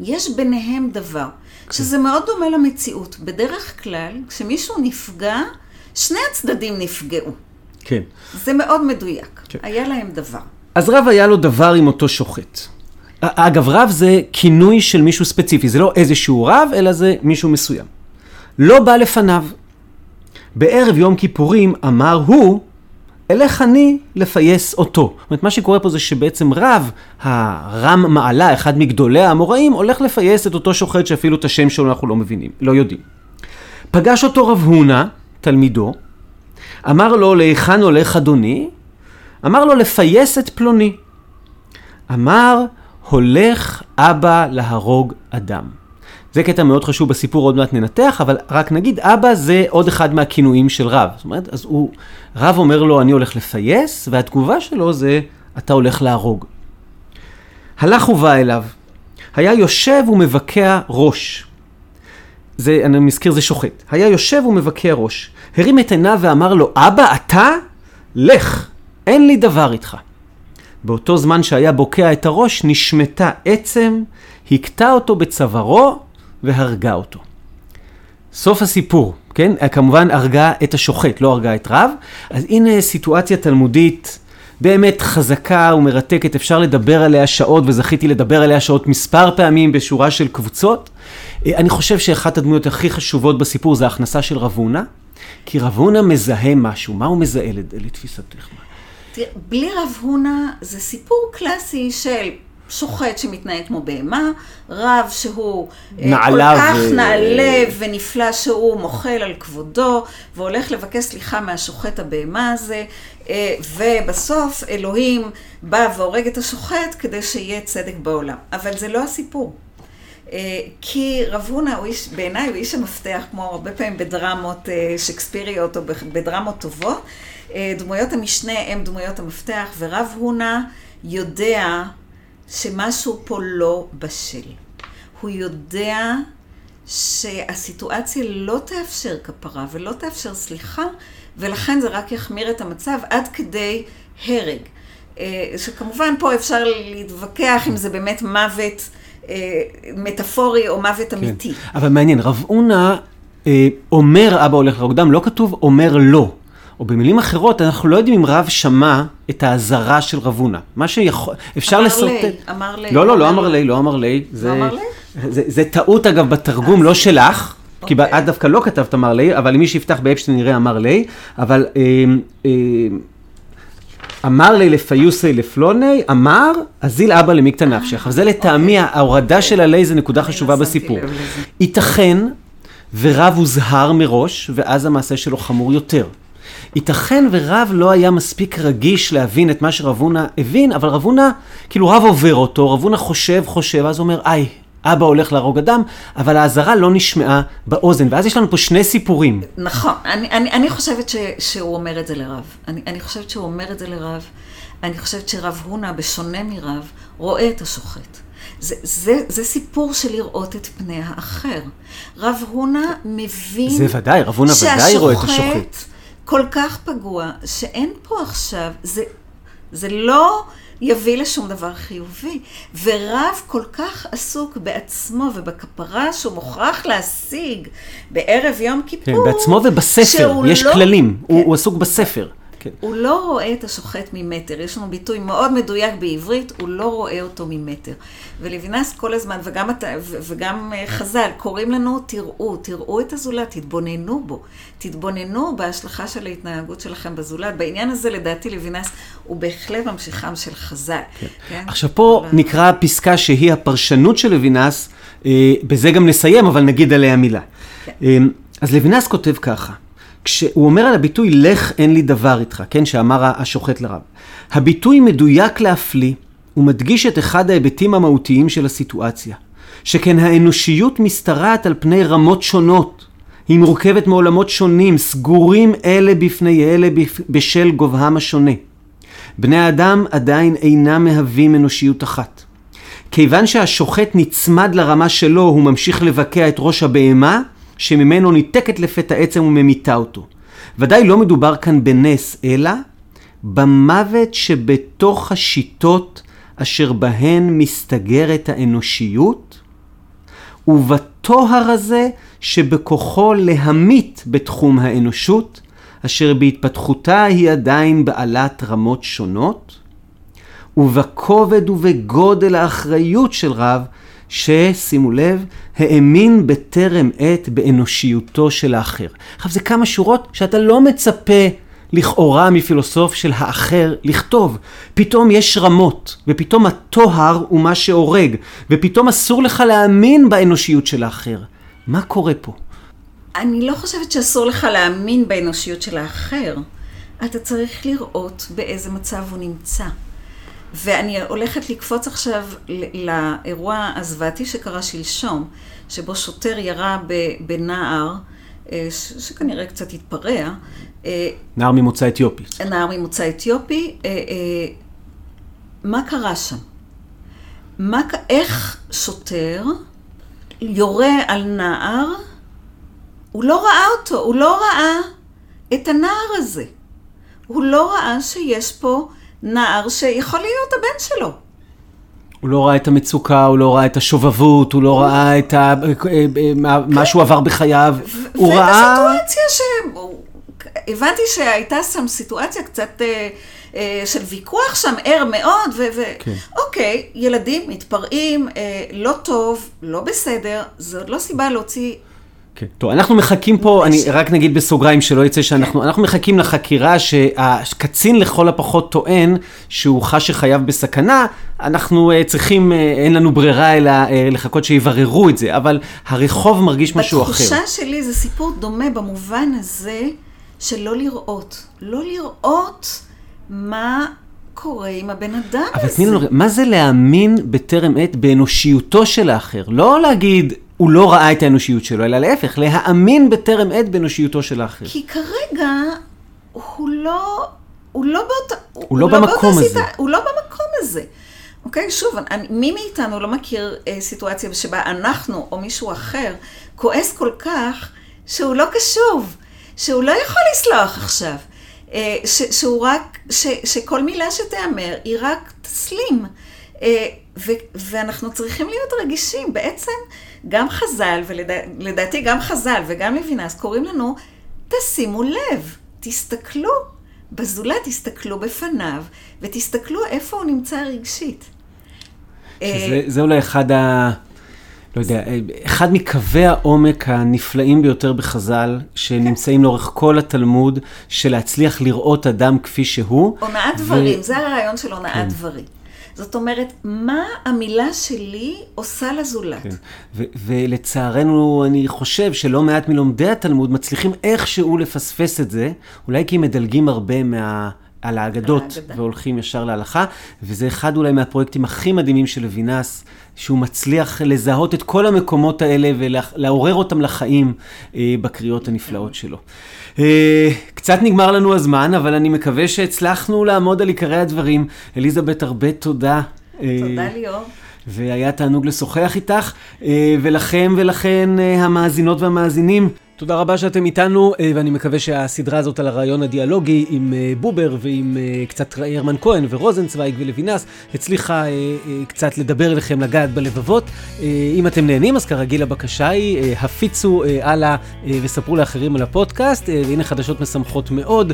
יש ביניהם דבר, כן. שזה מאוד דומה למציאות. בדרך כלל, כשמישהו נפגע, שני הצדדים נפגעו. כן. זה מאוד מדויק. כן. היה להם דבר. אז רב היה לו דבר עם אותו שוחט. אגב, רב זה כינוי של מישהו ספציפי, זה לא איזשהו רב, אלא זה מישהו מסוים. לא בא לפניו. בערב יום כיפורים אמר הוא, אלך אני לפייס אותו. זאת אומרת, מה שקורה פה זה שבעצם רב, הרם מעלה, אחד מגדולי האמוראים, הולך לפייס את אותו שוחט שאפילו את השם שלו אנחנו לא מבינים, לא יודעים. פגש אותו רב הונא, תלמידו, אמר לו, להיכן הולך אדוני? אמר לו, לפייס את פלוני. אמר, הולך אבא להרוג אדם. זה קטע מאוד חשוב בסיפור, עוד מעט ננתח, אבל רק נגיד, אבא זה עוד אחד מהכינויים של רב. זאת אומרת, אז הוא, רב אומר לו, אני הולך לפייס, והתגובה שלו זה, אתה הולך להרוג. הלך ובא אליו, היה יושב ומבקע ראש. זה, אני מזכיר, זה שוחט. היה יושב ומבקע ראש. הרים את עיניו ואמר לו, אבא, אתה? לך, אין לי דבר איתך. באותו זמן שהיה בוקע את הראש, נשמטה עצם, הכתה אותו בצווארו והרגה אותו. סוף הסיפור, כן? כמובן הרגה את השוחט, לא הרגה את רב. אז הנה סיטואציה תלמודית באמת חזקה ומרתקת, אפשר לדבר עליה שעות, וזכיתי לדבר עליה שעות מספר פעמים בשורה של קבוצות. אה, אני חושב שאחת הדמויות הכי חשובות בסיפור זה ההכנסה של רב הונא, כי רב הונא מזהה משהו. מה הוא מזהה לתפיסתך? בלי רב הונא זה סיפור קלאסי של שוחט שמתנהג כמו בהמה, רב שהוא אה, כל כך ו... נעלה ונפלא שהוא מוחל על כבודו, והולך לבקש סליחה מהשוחט הבהמה הזה, אה, ובסוף אלוהים בא והורג את השוחט כדי שיהיה צדק בעולם. אבל זה לא הסיפור. אה, כי רב הונא הוא איש, בעיניי הוא איש המפתח, כמו הרבה פעמים בדרמות שקספיריות או בדרמות טובות. דמויות המשנה הם דמויות המפתח, ורב הונא יודע שמשהו פה לא בשל. הוא יודע שהסיטואציה לא תאפשר כפרה ולא תאפשר סליחה, ולכן זה רק יחמיר את המצב עד כדי הרג. אה, שכמובן פה אפשר להתווכח אם זה באמת מוות אה, מטאפורי או מוות אמיתי. כן. אבל מעניין, רב אונה אה, אומר אבא הולך לרוקדם, לא כתוב אומר לא. או במילים אחרות, אנחנו לא יודעים אם רב שמע את האזהרה של רב הונה. מה שיכול, אפשר אמר לשרטט... לי, אמר לי. לא, לא, לא אמר לי, לא אמר לי. זה, אמר לי? זה, טעות אגב בתרגום, לא שלך. כי אוקיי. את דווקא לא כתבת אמר לי, אבל מי שיפתח באפשטיין יראה אמר לי, אבל אה, אה, אמר לי לפיוסי לפלוני, אמר, אזיל אבא למיקתא נפשך. אבל זה לטעמי, ההורדה של הלי זה נקודה חשובה לא בסיפור. ייתכן ורב הוזהר מראש, ואז המעשה שלו חמור יותר. ייתכן ורב לא היה מספיק רגיש להבין את מה שרב הונא הבין, אבל רב הונא, כאילו רב עובר אותו, רב הונא חושב, חושב, אז הוא אומר, איי, אבא הולך להרוג אדם, אבל האזהרה לא נשמעה באוזן. ואז יש לנו פה שני סיפורים. נכון, אני, אני, אני חושבת ש, שהוא אומר את זה לרב. אני, אני חושבת שהוא אומר את זה לרב. אני חושבת שרב הונא, בשונה מרב, רואה את השוחט. זה, זה, זה סיפור של לראות את פני האחר. רב הונא מבין זה ודאי, רב הונא ודאי רואה את השוחט. כל כך פגוע, שאין פה עכשיו, זה, זה לא יביא לשום דבר חיובי. ורב כל כך עסוק בעצמו ובכפרה שהוא מוכרח להשיג בערב יום כן, כיפור. בעצמו ובספר, יש לא- כללים, הוא, כן. הוא עסוק בספר. כן. הוא לא רואה את השוחט ממטר. יש לנו ביטוי מאוד מדויק בעברית, הוא לא רואה אותו ממטר. ולוינס כל הזמן, וגם, אתה, וגם אה, חז"ל, קוראים לנו, תראו, תראו את הזולת, תתבוננו בו. תתבוננו בהשלכה של ההתנהגות שלכם בזולת. בעניין הזה, לדעתי, לוינס הוא בהחלט ממשיכם של חז"ל. כן. עכשיו פה אבל- נקרא פסקה שהיא הפרשנות של לוינס, אה, בזה גם נסיים, אבל נגיד עליה מילה. כן. אה, אז לוינס כותב ככה, כשהוא אומר על הביטוי לך אין לי דבר איתך, כן, שאמר השוחט לרב. הביטוי מדויק להפליא, ומדגיש את אחד ההיבטים המהותיים של הסיטואציה. שכן האנושיות משתרעת על פני רמות שונות. היא מורכבת מעולמות שונים, סגורים אלה בפני אלה בשל גובהם השונה. בני האדם עדיין אינם מהווים אנושיות אחת. כיוון שהשוחט נצמד לרמה שלו, הוא ממשיך לבקע את ראש הבהמה, שממנו ניתקת לפתע עצם וממיתה אותו. ודאי לא מדובר כאן בנס, אלא במוות שבתוך השיטות אשר בהן מסתגרת האנושיות, ובטוהר הזה שבכוחו להמית בתחום האנושות, אשר בהתפתחותה היא עדיין בעלת רמות שונות, ובכובד ובגודל האחריות של רב, ששימו לב, האמין בטרם עת באנושיותו של האחר. עכשיו זה כמה שורות שאתה לא מצפה לכאורה מפילוסוף של האחר לכתוב. פתאום יש רמות, ופתאום הטוהר הוא מה שהורג, ופתאום אסור לך להאמין באנושיות של האחר. מה קורה פה? אני לא חושבת שאסור לך להאמין באנושיות של האחר. אתה צריך לראות באיזה מצב הוא נמצא. ואני הולכת לקפוץ עכשיו לאירוע הזוועתי שקרה שלשום, שבו שוטר ירה בנער, אה, שכנראה קצת התפרע, אה, נער ממוצא אתיופי. נער ממוצא אתיופי, אה, מה קרה שם? מה, איך שוטר יורה על נער, הוא לא ראה אותו, הוא לא ראה את הנער הזה. הוא לא ראה שיש פה נער שיכול להיות הבן שלו. הוא לא ראה את המצוקה, הוא לא ראה את השובבות, הוא לא ראה את ה... מה- מה שהוא עבר בחייו. הוא ראה... הסיטואציה ש... הבנתי שהייתה שם סיטואציה קצת אה, אה, של ויכוח שם, ער מאוד, ו... ו... כן. אוקיי, ילדים מתפרעים, אה, לא טוב, לא בסדר, זו עוד לא סיבה להוציא... כן. טוב, אנחנו מחכים פה, אני רק נגיד בסוגריים שלא יצא שאנחנו, אנחנו מחכים לחקירה שהקצין לכל הפחות טוען שהוא חש שחייו בסכנה, אנחנו uh, צריכים, uh, אין לנו ברירה אלא uh, לחכות שיבררו את זה, אבל הרחוב מרגיש משהו אחר. בתחושה שלי זה סיפור דומה במובן הזה של לא לראות. לא לראות מה קורה עם הבן אדם הזה. אבל תני לנו, מה זה להאמין בטרם עת באנושיותו של האחר? לא להגיד, הוא לא ראה את האנושיות שלו, אלא להפך, להאמין בטרם עת באנושיותו של האחר. כי כרגע הוא לא, הוא לא באותה... הוא לא במקום באותה הזה. סיטה- הוא לא במקום הזה. אוקיי, שוב, אני, מי מאיתנו לא מכיר אה, סיטואציה שבה אנחנו או מישהו אחר כועס כל כך שהוא לא קשוב, שהוא לא יכול לסלוח עכשיו. אה, ש, שהוא רק, ש, שכל מילה שתיאמר היא רק תסלים. אה, ו, ואנחנו צריכים להיות רגישים. בעצם גם חז"ל, ולדעתי גם חז"ל וגם לוינס, קוראים לנו, תשימו לב, תסתכלו בזולת, תסתכלו בפניו, ותסתכלו איפה הוא נמצא רגשית. שזה, זה אולי אחד ה... לא יודע, אחד מקווי העומק הנפלאים ביותר בחז"ל, שנמצאים לאורך כל התלמוד, של להצליח לראות אדם כפי שהוא. הונאת דברים, ו... זה הרעיון של הונאת כן. דברים. זאת אומרת, מה המילה שלי עושה לזולת? כן. ו- ולצערנו, אני חושב שלא מעט מלומדי התלמוד מצליחים איכשהו לפספס את זה, אולי כי מדלגים הרבה מה... על האגדות, והולכים ישר להלכה, וזה אחד אולי מהפרויקטים הכי מדהימים של לוינס, שהוא מצליח לזהות את כל המקומות האלה ולעורר אותם לחיים אה, בקריאות הנפלאות שלו. אה, קצת נגמר לנו הזמן, אבל אני מקווה שהצלחנו לעמוד על עיקרי הדברים. אליזבת, הרבה תודה. אה, תודה ליאור. והיה תענוג לשוחח איתך, אה, ולכם ולכן אה, המאזינות והמאזינים. תודה רבה שאתם איתנו, אה, ואני מקווה שהסדרה הזאת על הרעיון הדיאלוגי עם אה, בובר ועם אה, קצת הרמן כהן ורוזנצוויג ולוינס הצליחה קצת לדבר אליכם, לגעת בלבבות. אם אתם נהנים, אז כרגיל הבקשה היא, הפיצו הלאה וספרו לאחרים על הפודקאסט. והנה חדשות משמחות מאוד,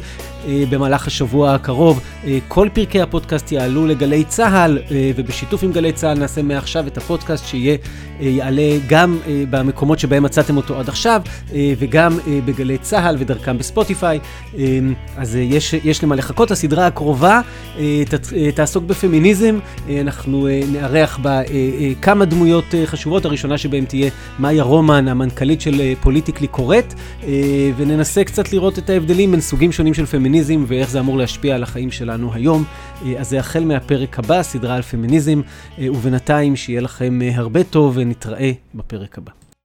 במהלך השבוע הקרוב כל פרקי הפודקאסט יעלו לגלי צה"ל, ובשיתוף עם גלי צה"ל נעשה מעכשיו את הפודקאסט שיהיה, יעלה גם במקומות שבהם מצאתם אותו עד עכשיו. וגם אה, בגלי צה"ל ודרכם בספוטיפיי. אה, אז אה, יש, יש למה לחכות. הסדרה הקרובה תעסוק בפמיניזם. אנחנו נארח בה כמה דמויות חשובות. הראשונה שבהן תהיה מאיה רומן, המנכ"לית של פוליטיקלי קורט, וננסה קצת לראות את ההבדלים בין סוגים שונים של פמיניזם ואיך זה אמור להשפיע על החיים שלנו היום. אז זה החל מהפרק הבא, סדרה על פמיניזם, ובינתיים שיהיה לכם הרבה טוב ונתראה בפרק הבא.